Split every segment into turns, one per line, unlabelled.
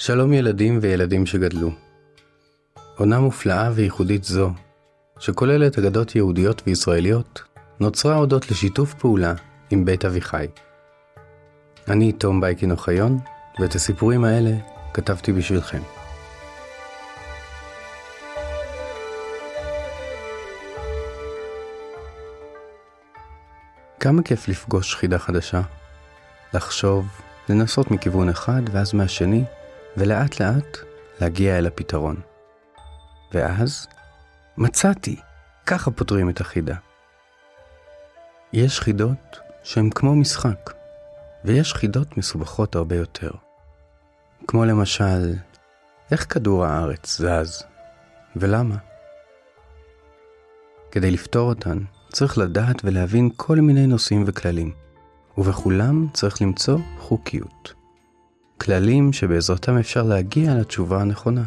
שלום ילדים וילדים שגדלו. עונה מופלאה וייחודית זו, שכוללת אגדות יהודיות וישראליות, נוצרה הודות לשיתוף פעולה עם בית אביחי. אני תום בייקין אוחיון, ואת הסיפורים האלה כתבתי בשבילכם. כמה כיף לפגוש חידה חדשה, לחשוב, לנסות מכיוון אחד ואז מהשני, ולאט לאט להגיע אל הפתרון. ואז מצאתי, ככה פותרים את החידה. יש חידות שהן כמו משחק, ויש חידות מסובכות הרבה יותר. כמו למשל, איך כדור הארץ זז, ולמה? כדי לפתור אותן, צריך לדעת ולהבין כל מיני נושאים וכללים, ובכולם צריך למצוא חוקיות. כללים שבעזרתם אפשר להגיע לתשובה הנכונה.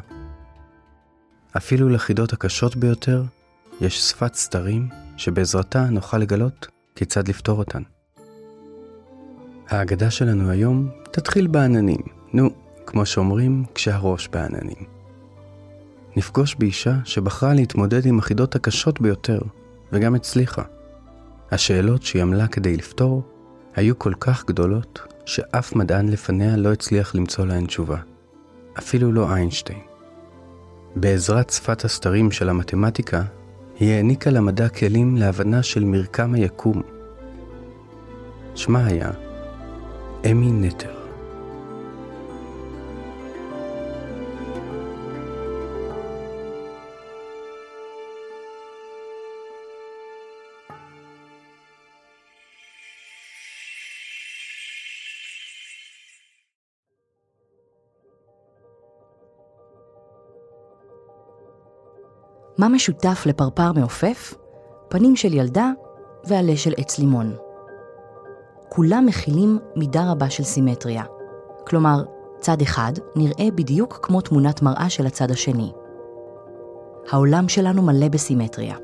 אפילו לחידות הקשות ביותר, יש שפת סתרים שבעזרתה נוכל לגלות כיצד לפתור אותן. ההגדה שלנו היום תתחיל בעננים, נו, כמו שאומרים, כשהראש בעננים. נפגוש באישה שבחרה להתמודד עם החידות הקשות ביותר, וגם הצליחה. השאלות שהיא עמלה כדי לפתור היו כל כך גדולות, שאף מדען לפניה לא הצליח למצוא להן תשובה. אפילו לא איינשטיין. בעזרת שפת הסתרים של המתמטיקה, היא העניקה למדע כלים להבנה של מרקם היקום. שמה היה אמי נטר.
מה משותף לפרפר מעופף? פנים של ילדה ועלה של עץ לימון. כולם מכילים מידה רבה של סימטריה. כלומר, צד אחד נראה בדיוק כמו תמונת מראה של הצד השני. העולם שלנו מלא בסימטריה.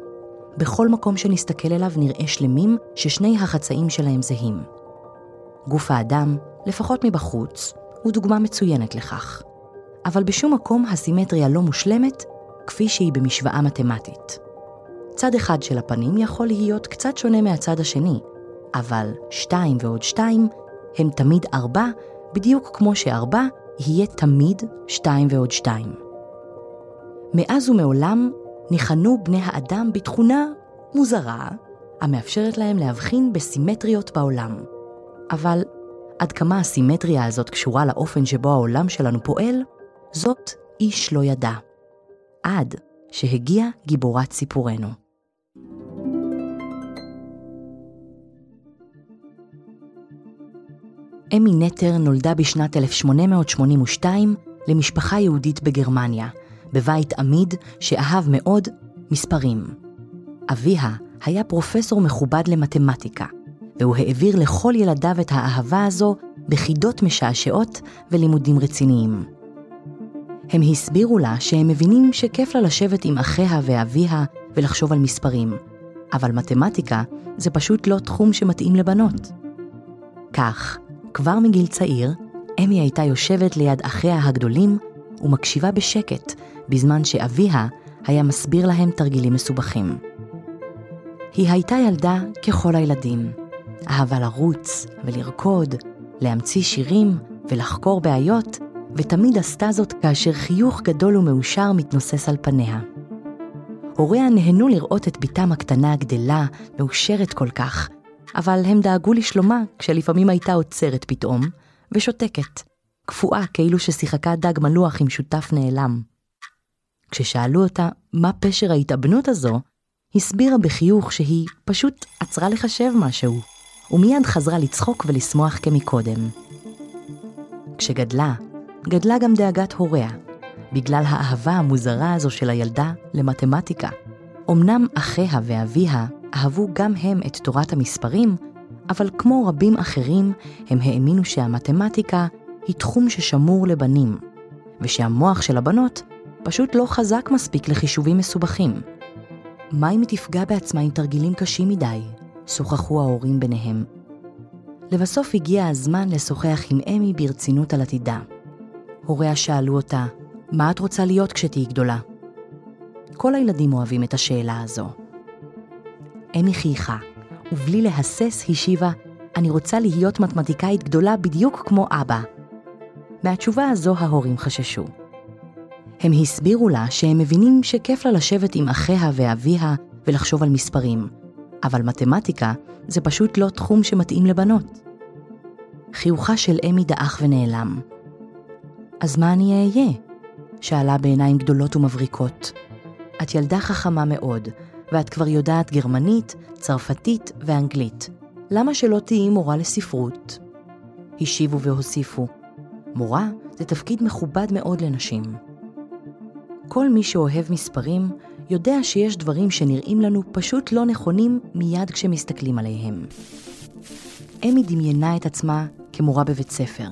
בכל מקום שנסתכל אליו נראה שלמים ששני החצאים שלהם זהים. גוף האדם, לפחות מבחוץ, הוא דוגמה מצוינת לכך. אבל בשום מקום הסימטריה לא מושלמת כפי שהיא במשוואה מתמטית. צד אחד של הפנים יכול להיות קצת שונה מהצד השני, אבל 2 ועוד 2 הם תמיד 4, בדיוק כמו ש-4 יהיה תמיד 2 ועוד 2. מאז ומעולם ניחנו בני האדם בתכונה מוזרה, המאפשרת להם להבחין בסימטריות בעולם. אבל עד כמה הסימטריה הזאת קשורה לאופן שבו העולם שלנו פועל, זאת איש לא ידע. עד שהגיעה גיבורת סיפורנו. אמי נטר נולדה בשנת 1882 למשפחה יהודית בגרמניה, בבית עמיד שאהב מאוד מספרים. אביה היה פרופסור מכובד למתמטיקה, והוא העביר לכל ילדיו את האהבה הזו בחידות משעשעות ולימודים רציניים. הם הסבירו לה שהם מבינים שכיף לה לשבת עם אחיה ואביה ולחשוב על מספרים, אבל מתמטיקה זה פשוט לא תחום שמתאים לבנות. כך, כבר מגיל צעיר, אמי הייתה יושבת ליד אחיה הגדולים ומקשיבה בשקט, בזמן שאביה היה מסביר להם תרגילים מסובכים. היא הייתה ילדה ככל הילדים. אהבה לרוץ ולרקוד, להמציא שירים ולחקור בעיות, ותמיד עשתה זאת כאשר חיוך גדול ומאושר מתנוסס על פניה. הוריה נהנו לראות את בתם הקטנה הגדלה, מאושרת כל כך, אבל הם דאגו לשלומה כשלפעמים הייתה עוצרת פתאום, ושותקת, קפואה כאילו ששיחקה דג מלוח עם שותף נעלם. כששאלו אותה מה פשר ההתאבנות הזו, הסבירה בחיוך שהיא פשוט עצרה לחשב משהו, ומיד חזרה לצחוק ולשמוח כמקודם. כשגדלה, גדלה גם דאגת הוריה, בגלל האהבה המוזרה הזו של הילדה למתמטיקה. אמנם אחיה ואביה אהבו גם הם את תורת המספרים, אבל כמו רבים אחרים, הם האמינו שהמתמטיקה היא תחום ששמור לבנים, ושהמוח של הבנות פשוט לא חזק מספיק לחישובים מסובכים. מה אם היא תפגע בעצמה עם תרגילים קשים מדי? שוחחו ההורים ביניהם. לבסוף הגיע הזמן לשוחח עם אמי ברצינות על עתידה. הוריה שאלו אותה, מה את רוצה להיות כשתהיי גדולה? כל הילדים אוהבים את השאלה הזו. אמי חייכה, ובלי להסס השיבה, אני רוצה להיות מתמטיקאית גדולה בדיוק כמו אבא. מהתשובה הזו ההורים חששו. הם הסבירו לה שהם מבינים שכיף לה לשבת עם אחיה ואביה ולחשוב על מספרים, אבל מתמטיקה זה פשוט לא תחום שמתאים לבנות. חיוכה של אמי דעך ונעלם. אז מה אני אהיה? שאלה בעיניים גדולות ומבריקות. את ילדה חכמה מאוד, ואת כבר יודעת גרמנית, צרפתית ואנגלית. למה שלא תהיי מורה לספרות? השיבו והוסיפו, מורה זה תפקיד מכובד מאוד לנשים. כל מי שאוהב מספרים יודע שיש דברים שנראים לנו פשוט לא נכונים מיד כשמסתכלים עליהם. אמי דמיינה את עצמה כמורה בבית ספר,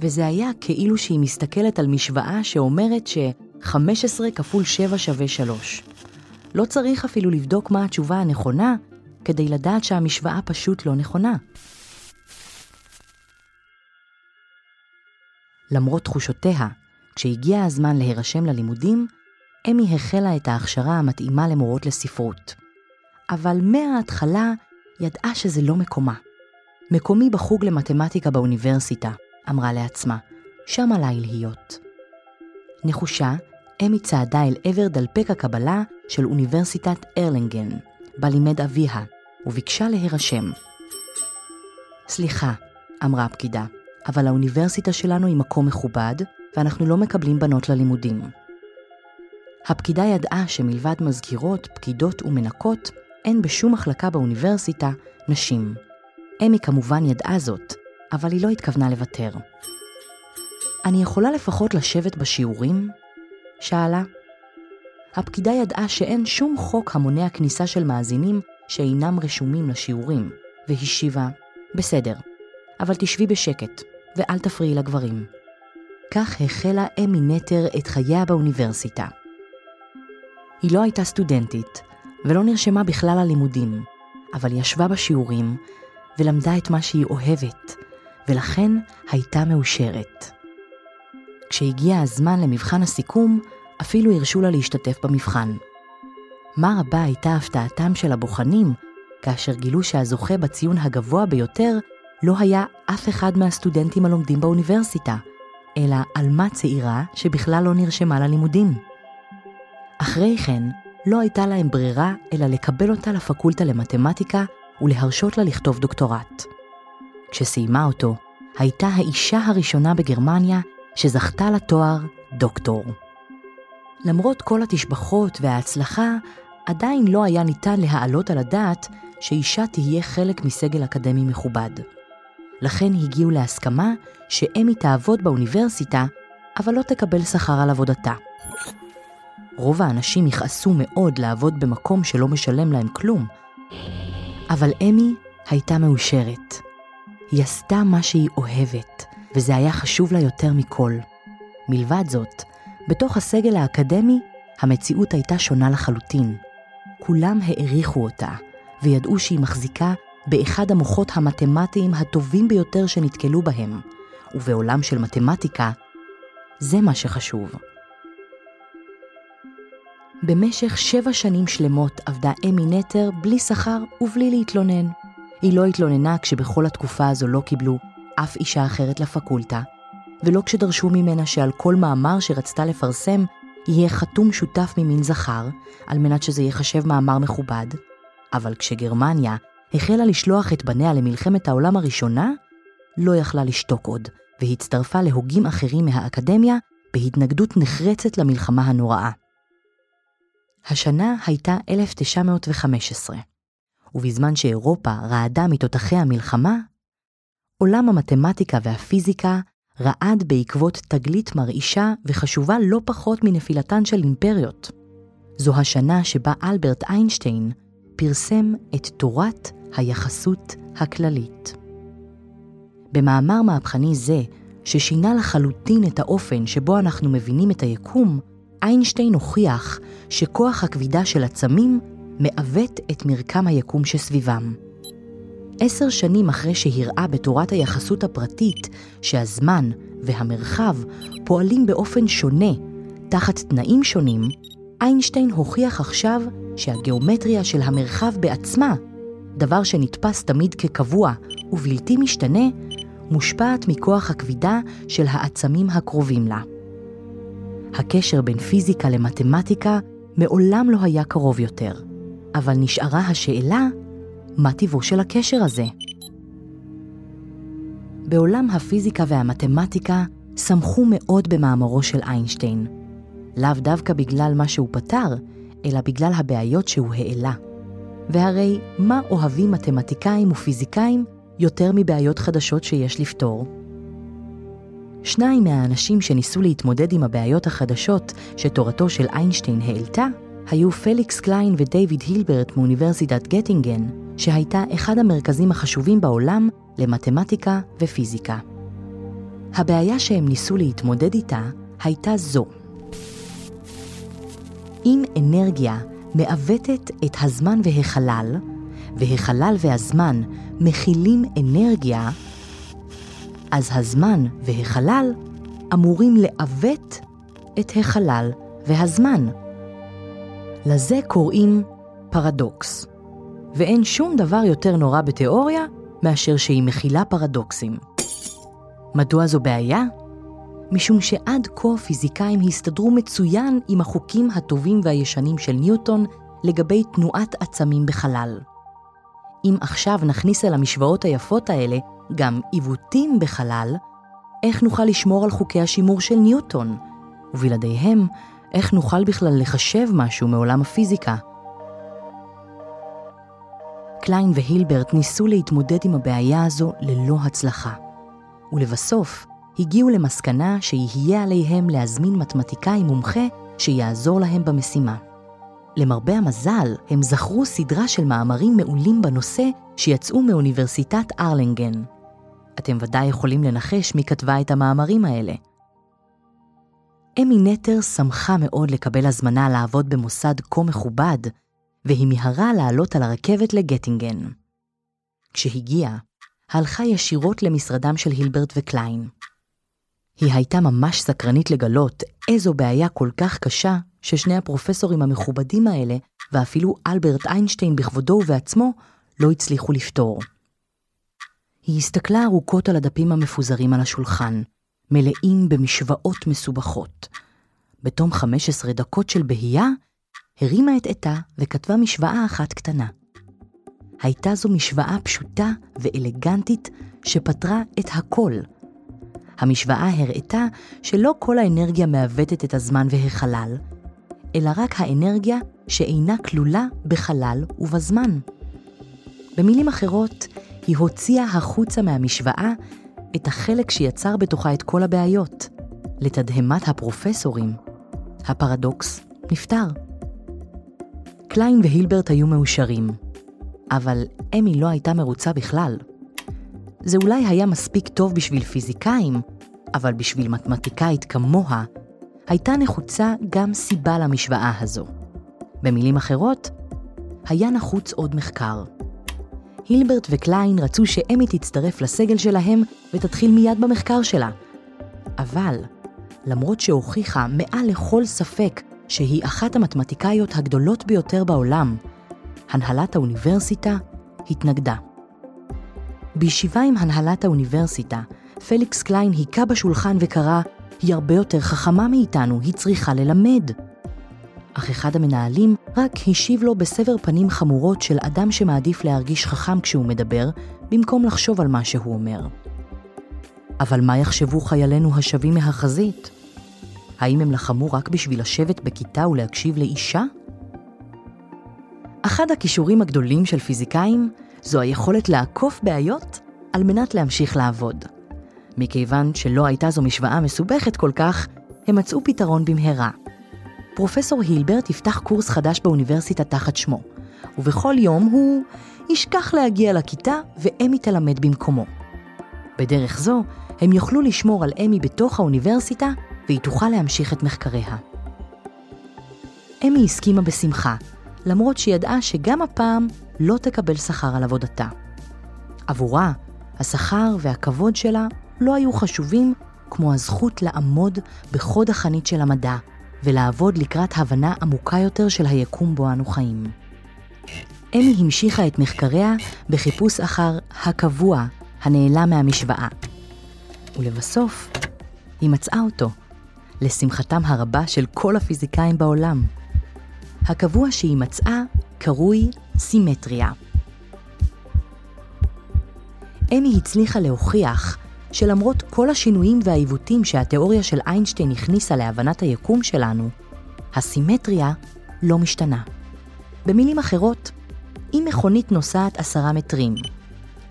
וזה היה כאילו שהיא מסתכלת על משוואה שאומרת ש-15 כפול 7 שווה 3. לא צריך אפילו לבדוק מה התשובה הנכונה כדי לדעת שהמשוואה פשוט לא נכונה. למרות תחושותיה, כשהגיע הזמן להירשם ללימודים, אמי החלה את ההכשרה המתאימה למורות לספרות. אבל מההתחלה ידעה שזה לא מקומה. מקומי בחוג למתמטיקה באוניברסיטה, אמרה לעצמה, שם עליי להיות. נחושה, אמי צעדה אל עבר דלפק הקבלה של אוניברסיטת ארלינגן, בה לימד אביה, וביקשה להירשם. סליחה, אמרה הפקידה, אבל האוניברסיטה שלנו היא מקום מכובד, ואנחנו לא מקבלים בנות ללימודים. הפקידה ידעה שמלבד מזכירות, פקידות ומנקות, אין בשום מחלקה באוניברסיטה נשים. אמי כמובן ידעה זאת, אבל היא לא התכוונה לוותר. אני יכולה לפחות לשבת בשיעורים? שאלה. הפקידה ידעה שאין שום חוק המונע כניסה של מאזינים שאינם רשומים לשיעורים, והשיבה, בסדר, אבל תשבי בשקט, ואל תפריעי לגברים. כך החלה אמי נטר את חייה באוניברסיטה. היא לא הייתה סטודנטית, ולא נרשמה בכלל ללימודים, אבל ישבה בשיעורים ולמדה את מה שהיא אוהבת, ולכן הייתה מאושרת. כשהגיע הזמן למבחן הסיכום, אפילו הרשו לה להשתתף במבחן. מה רבה הייתה הפתעתם של הבוחנים, כאשר גילו שהזוכה בציון הגבוה ביותר לא היה אף אחד מהסטודנטים הלומדים באוניברסיטה, אלא עלמה צעירה שבכלל לא נרשמה ללימודים. אחרי כן, לא הייתה להם ברירה אלא לקבל אותה לפקולטה למתמטיקה ולהרשות לה לכתוב דוקטורט. כשסיימה אותו, הייתה האישה הראשונה בגרמניה שזכתה לתואר דוקטור. למרות כל התשבחות וההצלחה, עדיין לא היה ניתן להעלות על הדעת שאישה תהיה חלק מסגל אקדמי מכובד. לכן הגיעו להסכמה שאמי תעבוד באוניברסיטה, אבל לא תקבל שכר על עבודתה. רוב האנשים יכעסו מאוד לעבוד במקום שלא משלם להם כלום, אבל אמי הייתה מאושרת. היא עשתה מה שהיא אוהבת, וזה היה חשוב לה יותר מכל. מלבד זאת, בתוך הסגל האקדמי, המציאות הייתה שונה לחלוטין. כולם העריכו אותה, וידעו שהיא מחזיקה באחד המוחות המתמטיים הטובים ביותר שנתקלו בהם, ובעולם של מתמטיקה, זה מה שחשוב. במשך שבע שנים שלמות עבדה אמי נטר בלי שכר ובלי להתלונן. היא לא התלוננה כשבכל התקופה הזו לא קיבלו אף אישה אחרת לפקולטה, ולא כשדרשו ממנה שעל כל מאמר שרצתה לפרסם יהיה חתום שותף ממין זכר, על מנת שזה ייחשב מאמר מכובד, אבל כשגרמניה החלה לשלוח את בניה למלחמת העולם הראשונה, לא יכלה לשתוק עוד, והצטרפה להוגים אחרים מהאקדמיה בהתנגדות נחרצת למלחמה הנוראה. השנה הייתה 1915, ובזמן שאירופה רעדה מתותחי המלחמה, עולם המתמטיקה והפיזיקה רעד בעקבות תגלית מרעישה וחשובה לא פחות מנפילתן של אימפריות. זו השנה שבה אלברט איינשטיין פרסם את תורת היחסות הכללית. במאמר מהפכני זה, ששינה לחלוטין את האופן שבו אנחנו מבינים את היקום, איינשטיין הוכיח שכוח הכבידה של עצמים מעוות את מרקם היקום שסביבם. עשר שנים אחרי שהראה בתורת היחסות הפרטית שהזמן והמרחב פועלים באופן שונה, תחת תנאים שונים, איינשטיין הוכיח עכשיו שהגיאומטריה של המרחב בעצמה, דבר שנתפס תמיד כקבוע ובלתי משתנה, מושפעת מכוח הכבידה של העצמים הקרובים לה. הקשר בין פיזיקה למתמטיקה מעולם לא היה קרוב יותר, אבל נשארה השאלה, מה טיבו של הקשר הזה? בעולם הפיזיקה והמתמטיקה שמחו מאוד במאמרו של איינשטיין. לאו דווקא בגלל מה שהוא פתר, אלא בגלל הבעיות שהוא העלה. והרי מה אוהבים מתמטיקאים ופיזיקאים יותר מבעיות חדשות שיש לפתור? שניים מהאנשים שניסו להתמודד עם הבעיות החדשות שתורתו של איינשטיין העלתה, היו פליקס קליין ודייוויד הילברט מאוניברסיטת גטינגן, שהייתה אחד המרכזים החשובים בעולם למתמטיקה ופיזיקה. הבעיה שהם ניסו להתמודד איתה הייתה זו. אם אנרגיה מעוותת את הזמן והחלל, והחלל והזמן מכילים אנרגיה, אז הזמן והחלל אמורים לעוות את החלל והזמן. לזה קוראים פרדוקס, ואין שום דבר יותר נורא בתיאוריה מאשר שהיא מכילה פרדוקסים. מדוע זו בעיה? משום שעד כה פיזיקאים הסתדרו מצוין עם החוקים הטובים והישנים של ניוטון לגבי תנועת עצמים בחלל. אם עכשיו נכניס אל המשוואות היפות האלה גם עיוותים בחלל, איך נוכל לשמור על חוקי השימור של ניוטון? ובלעדיהם, איך נוכל בכלל לחשב משהו מעולם הפיזיקה? קליין והילברט ניסו להתמודד עם הבעיה הזו ללא הצלחה. ולבסוף, הגיעו למסקנה שיהיה עליהם להזמין מתמטיקאי מומחה שיעזור להם במשימה. למרבה המזל, הם זכרו סדרה של מאמרים מעולים בנושא שיצאו מאוניברסיטת ארלנגן. אתם ודאי יכולים לנחש מי כתבה את המאמרים האלה. אמי נטר שמחה מאוד לקבל הזמנה לעבוד במוסד כה מכובד, והיא מיהרה לעלות על הרכבת לגטינגן. כשהגיעה, הלכה ישירות למשרדם של הילברט וקליין. היא הייתה ממש סקרנית לגלות איזו בעיה כל כך קשה ששני הפרופסורים המכובדים האלה, ואפילו אלברט איינשטיין בכבודו ובעצמו, לא הצליחו לפתור. היא הסתכלה ארוכות על הדפים המפוזרים על השולחן, מלאים במשוואות מסובכות. בתום 15 דקות של בהייה, הרימה את עטה וכתבה משוואה אחת קטנה. הייתה זו משוואה פשוטה ואלגנטית שפתרה את הכל. המשוואה הראתה שלא כל האנרגיה מעוותת את הזמן והחלל, אלא רק האנרגיה שאינה כלולה בחלל ובזמן. במילים אחרות, היא הוציאה החוצה מהמשוואה את החלק שיצר בתוכה את כל הבעיות. לתדהמת הפרופסורים, הפרדוקס נפתר. קליין והילברט היו מאושרים, אבל אמי לא הייתה מרוצה בכלל. זה אולי היה מספיק טוב בשביל פיזיקאים, אבל בשביל מתמטיקאית כמוה, הייתה נחוצה גם סיבה למשוואה הזו. במילים אחרות, היה נחוץ עוד מחקר. הילברט וקליין רצו שאמי תצטרף לסגל שלהם ותתחיל מיד במחקר שלה. אבל, למרות שהוכיחה מעל לכל ספק שהיא אחת המתמטיקאיות הגדולות ביותר בעולם, הנהלת האוניברסיטה התנגדה. בישיבה עם הנהלת האוניברסיטה, פליקס קליין היכה בשולחן וקרא, היא הרבה יותר חכמה מאיתנו, היא צריכה ללמד. אך אחד המנהלים רק השיב לו בסבר פנים חמורות של אדם שמעדיף להרגיש חכם כשהוא מדבר, במקום לחשוב על מה שהוא אומר. אבל מה יחשבו חיילינו השבים מהחזית? האם הם לחמו רק בשביל לשבת בכיתה ולהקשיב לאישה? אחד הכישורים הגדולים של פיזיקאים זו היכולת לעקוף בעיות על מנת להמשיך לעבוד. מכיוון שלא הייתה זו משוואה מסובכת כל כך, הם מצאו פתרון במהרה. פרופסור הילברט יפתח קורס חדש באוניברסיטה תחת שמו, ובכל יום הוא ישכח להגיע לכיתה ואמי תלמד במקומו. בדרך זו, הם יוכלו לשמור על אמי בתוך האוניברסיטה והיא תוכל להמשיך את מחקריה. אמי הסכימה בשמחה, למרות שידעה שגם הפעם לא תקבל שכר על עבודתה. עבורה, השכר והכבוד שלה לא היו חשובים כמו הזכות לעמוד בחוד החנית של המדע ולעבוד לקראת הבנה עמוקה יותר של היקום בו אנו חיים. אמי המשיכה את מחקריה בחיפוש אחר הקבוע הנעלם מהמשוואה. ולבסוף, היא מצאה אותו, לשמחתם הרבה של כל הפיזיקאים בעולם. הקבוע שהיא מצאה קרוי סימטריה. אמי הצליחה להוכיח שלמרות כל השינויים והעיוותים שהתיאוריה של איינשטיין הכניסה להבנת היקום שלנו, הסימטריה לא משתנה. במילים אחרות, אם מכונית נוסעת עשרה מטרים,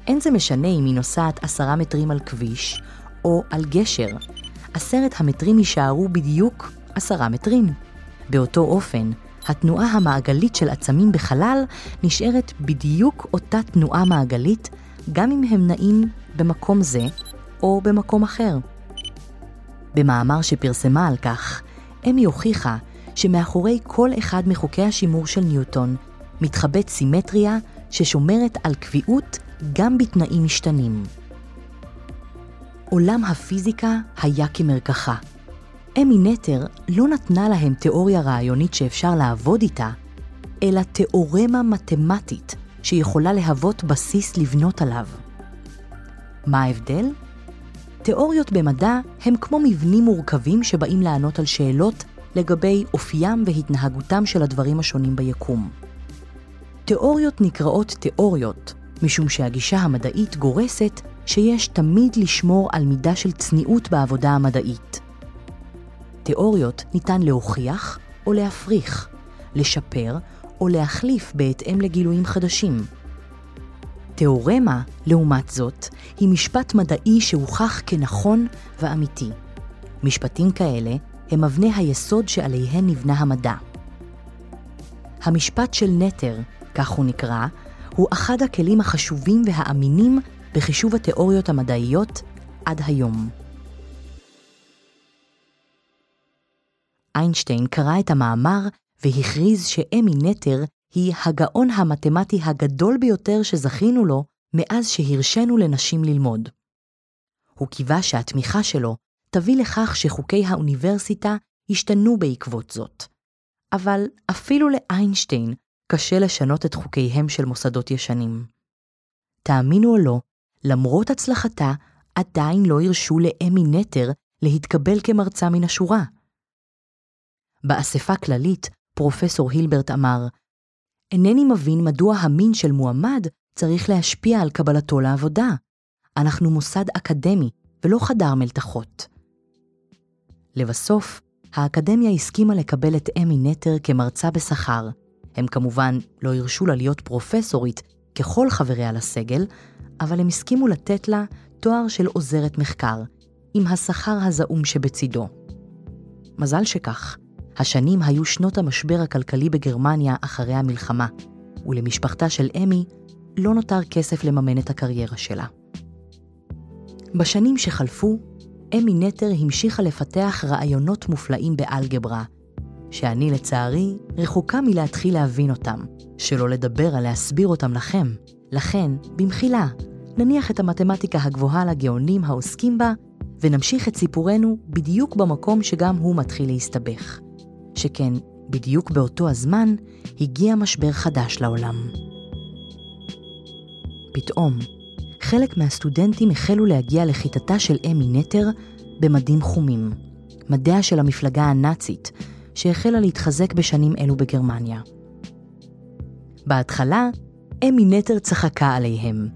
אין זה משנה אם היא נוסעת עשרה מטרים על כביש או על גשר, עשרת המטרים יישארו בדיוק עשרה מטרים. באותו אופן, התנועה המעגלית של עצמים בחלל נשארת בדיוק אותה תנועה מעגלית, גם אם הם נעים במקום זה או במקום אחר. במאמר שפרסמה על כך, אמי הוכיחה שמאחורי כל אחד מחוקי השימור של ניוטון מתחבאת סימטריה ששומרת על קביעות גם בתנאים משתנים. עולם הפיזיקה היה כמרקחה. אמי נטר לא נתנה להם תיאוריה רעיונית שאפשר לעבוד איתה, אלא תיאורמה מתמטית שיכולה להוות בסיס לבנות עליו. מה ההבדל? תיאוריות במדע הם כמו מבנים מורכבים שבאים לענות על שאלות לגבי אופיים והתנהגותם של הדברים השונים ביקום. תיאוריות נקראות תיאוריות, משום שהגישה המדעית גורסת שיש תמיד לשמור על מידה של צניעות בעבודה המדעית. תיאוריות ניתן להוכיח או להפריך, לשפר או להחליף בהתאם לגילויים חדשים. תיאורמה, לעומת זאת, היא משפט מדעי שהוכח כנכון ואמיתי. משפטים כאלה הם אבני היסוד שעליהן נבנה המדע. המשפט של נטר, כך הוא נקרא, הוא אחד הכלים החשובים והאמינים בחישוב התיאוריות המדעיות עד היום. איינשטיין קרא את המאמר והכריז שאמי נטר היא הגאון המתמטי הגדול ביותר שזכינו לו מאז שהרשינו לנשים ללמוד. הוא קיווה שהתמיכה שלו תביא לכך שחוקי האוניברסיטה ישתנו בעקבות זאת. אבל אפילו לאיינשטיין קשה לשנות את חוקיהם של מוסדות ישנים. תאמינו או לא, למרות הצלחתה, עדיין לא הרשו לאמי נטר להתקבל כמרצה מן השורה. באספה כללית, פרופסור הילברט אמר, אינני מבין מדוע המין של מועמד צריך להשפיע על קבלתו לעבודה. אנחנו מוסד אקדמי ולא חדר מלתחות. לבסוף, האקדמיה הסכימה לקבל את אמי נטר כמרצה בשכר. הם כמובן לא הרשו לה להיות פרופסורית ככל חבריה לסגל, אבל הם הסכימו לתת לה תואר של עוזרת מחקר, עם השכר הזעום שבצידו. מזל שכך, השנים היו שנות המשבר הכלכלי בגרמניה אחרי המלחמה, ולמשפחתה של אמי לא נותר כסף לממן את הקריירה שלה. בשנים שחלפו, אמי נטר המשיכה לפתח רעיונות מופלאים באלגברה, שאני לצערי רחוקה מלהתחיל להבין אותם, שלא לדבר על להסביר אותם לכם. לכן, במחילה, נניח את המתמטיקה הגבוהה לגאונים העוסקים בה, ונמשיך את סיפורנו בדיוק במקום שגם הוא מתחיל להסתבך. שכן, בדיוק באותו הזמן, הגיע משבר חדש לעולם. פתאום, חלק מהסטודנטים החלו להגיע לכיתתה של אמי נטר במדים חומים, מדיה של המפלגה הנאצית, שהחלה להתחזק בשנים אלו בגרמניה. בהתחלה, אמי נטר צחקה עליהם.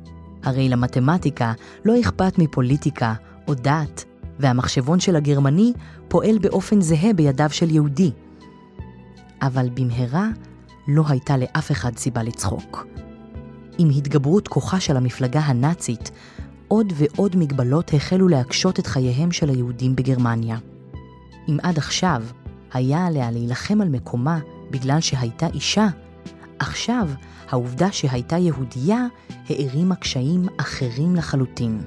הרי למתמטיקה לא אכפת מפוליטיקה או דת, והמחשבון של הגרמני פועל באופן זהה בידיו של יהודי. אבל במהרה לא הייתה לאף אחד סיבה לצחוק. עם התגברות כוחה של המפלגה הנאצית, עוד ועוד מגבלות החלו להקשות את חייהם של היהודים בגרמניה. אם עד עכשיו היה עליה להילחם על מקומה בגלל שהייתה אישה, עכשיו העובדה שהייתה יהודייה הערימה קשיים אחרים לחלוטין.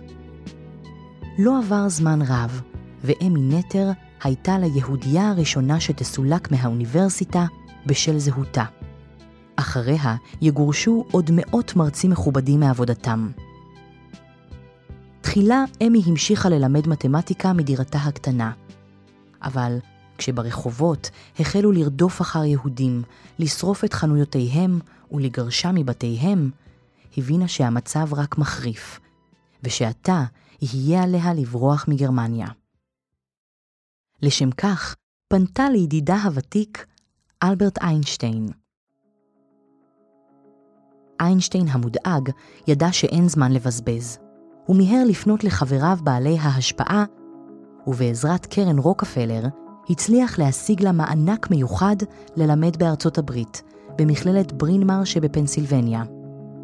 לא עבר זמן רב, ואמי נטר הייתה ליהודייה הראשונה שתסולק מהאוניברסיטה בשל זהותה. אחריה יגורשו עוד מאות מרצים מכובדים מעבודתם. תחילה אמי המשיכה ללמד מתמטיקה מדירתה הקטנה. אבל כשברחובות החלו לרדוף אחר יהודים, לשרוף את חנויותיהם ולגרשה מבתיהם, הבינה שהמצב רק מחריף, ושעתה יהיה עליה לברוח מגרמניה. לשם כך, פנתה לידידה הוותיק אלברט איינשטיין. איינשטיין המודאג ידע שאין זמן לבזבז. הוא מיהר לפנות לחבריו בעלי ההשפעה, ובעזרת קרן רוקפלר הצליח להשיג לה מענק מיוחד ללמד בארצות הברית, במכללת ברינמר שבפנסילבניה,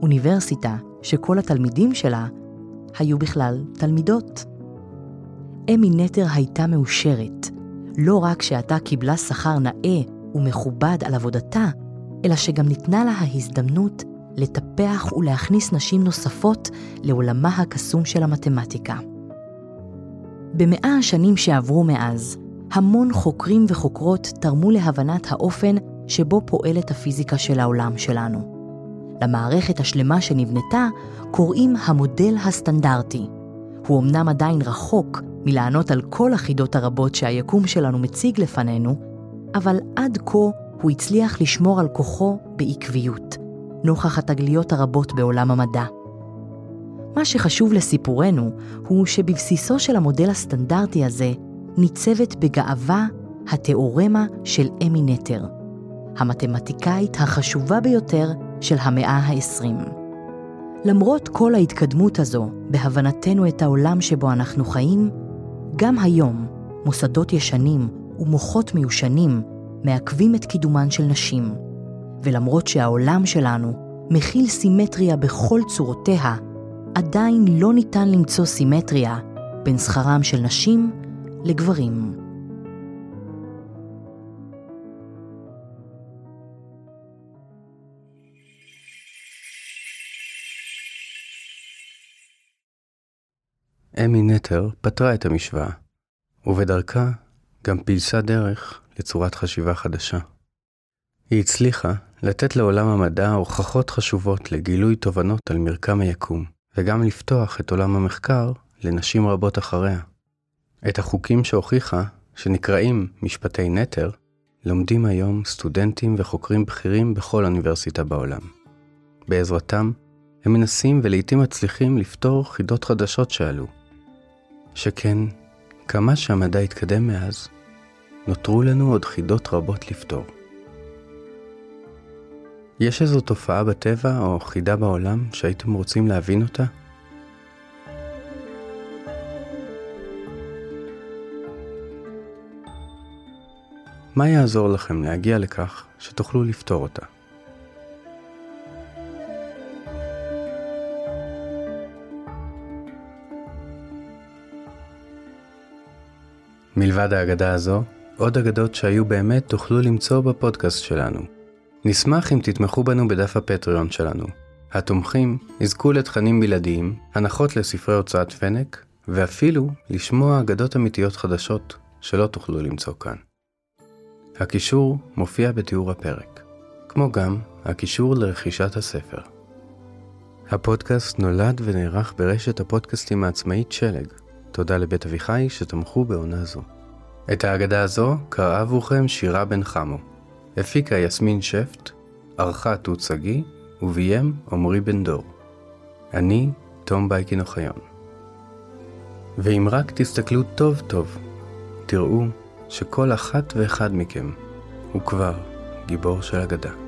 אוניברסיטה שכל התלמידים שלה היו בכלל תלמידות. אמי נטר הייתה מאושרת, לא רק שעתה קיבלה שכר נאה ומכובד על עבודתה, אלא שגם ניתנה לה ההזדמנות לטפח ולהכניס נשים נוספות לעולמה הקסום של המתמטיקה. במאה השנים שעברו מאז, המון חוקרים וחוקרות תרמו להבנת האופן שבו פועלת הפיזיקה של העולם שלנו. למערכת השלמה שנבנתה קוראים המודל הסטנדרטי. הוא אמנם עדיין רחוק מלענות על כל החידות הרבות שהיקום שלנו מציג לפנינו, אבל עד כה הוא הצליח לשמור על כוחו בעקביות, נוכח התגליות הרבות בעולם המדע. מה שחשוב לסיפורנו הוא שבבסיסו של המודל הסטנדרטי הזה ניצבת בגאווה התיאורמה של אמי נטר, המתמטיקאית החשובה ביותר של המאה ה-20. למרות כל ההתקדמות הזו בהבנתנו את העולם שבו אנחנו חיים, גם היום מוסדות ישנים ומוחות מיושנים מעכבים את קידומן של נשים. ולמרות שהעולם שלנו מכיל סימטריה בכל צורותיה, עדיין לא ניתן למצוא סימטריה בין שכרם של נשים לגברים.
אמי נטר פתרה את המשוואה, ובדרכה גם פילסה דרך לצורת חשיבה חדשה. היא הצליחה לתת לעולם המדע הוכחות חשובות לגילוי תובנות על מרקם היקום, וגם לפתוח את עולם המחקר לנשים רבות אחריה. את החוקים שהוכיחה, שנקראים משפטי נטר, לומדים היום סטודנטים וחוקרים בכירים בכל אוניברסיטה בעולם. בעזרתם, הם מנסים ולעיתים מצליחים לפתור חידות חדשות שעלו, שכן, כמה שהמדע התקדם מאז, נותרו לנו עוד חידות רבות לפתור. יש איזו תופעה בטבע או חידה בעולם שהייתם רוצים להבין אותה? מה יעזור לכם להגיע לכך שתוכלו לפתור אותה? מלבד האגדה הזו, עוד אגדות שהיו באמת תוכלו למצוא בפודקאסט שלנו. נשמח אם תתמכו בנו בדף הפטריון שלנו. התומכים יזכו לתכנים בלעדיים, הנחות לספרי הוצאת פנק, ואפילו לשמוע אגדות אמיתיות חדשות שלא תוכלו למצוא כאן. הקישור מופיע בתיאור הפרק, כמו גם הקישור לרכישת הספר. הפודקאסט נולד ונערך ברשת הפודקאסטים העצמאית שלג, תודה לבית אביחי שתמכו בעונה זו. את ההגדה הזו קראה עבורכם שירה בן חמו. הפיקה יסמין שפט, ערכה תות שגיא, וביים עמרי בן דור. אני תום בייקין אוחיון. ואם רק תסתכלו טוב טוב, תראו שכל אחת ואחד מכם הוא כבר גיבור של אגדה.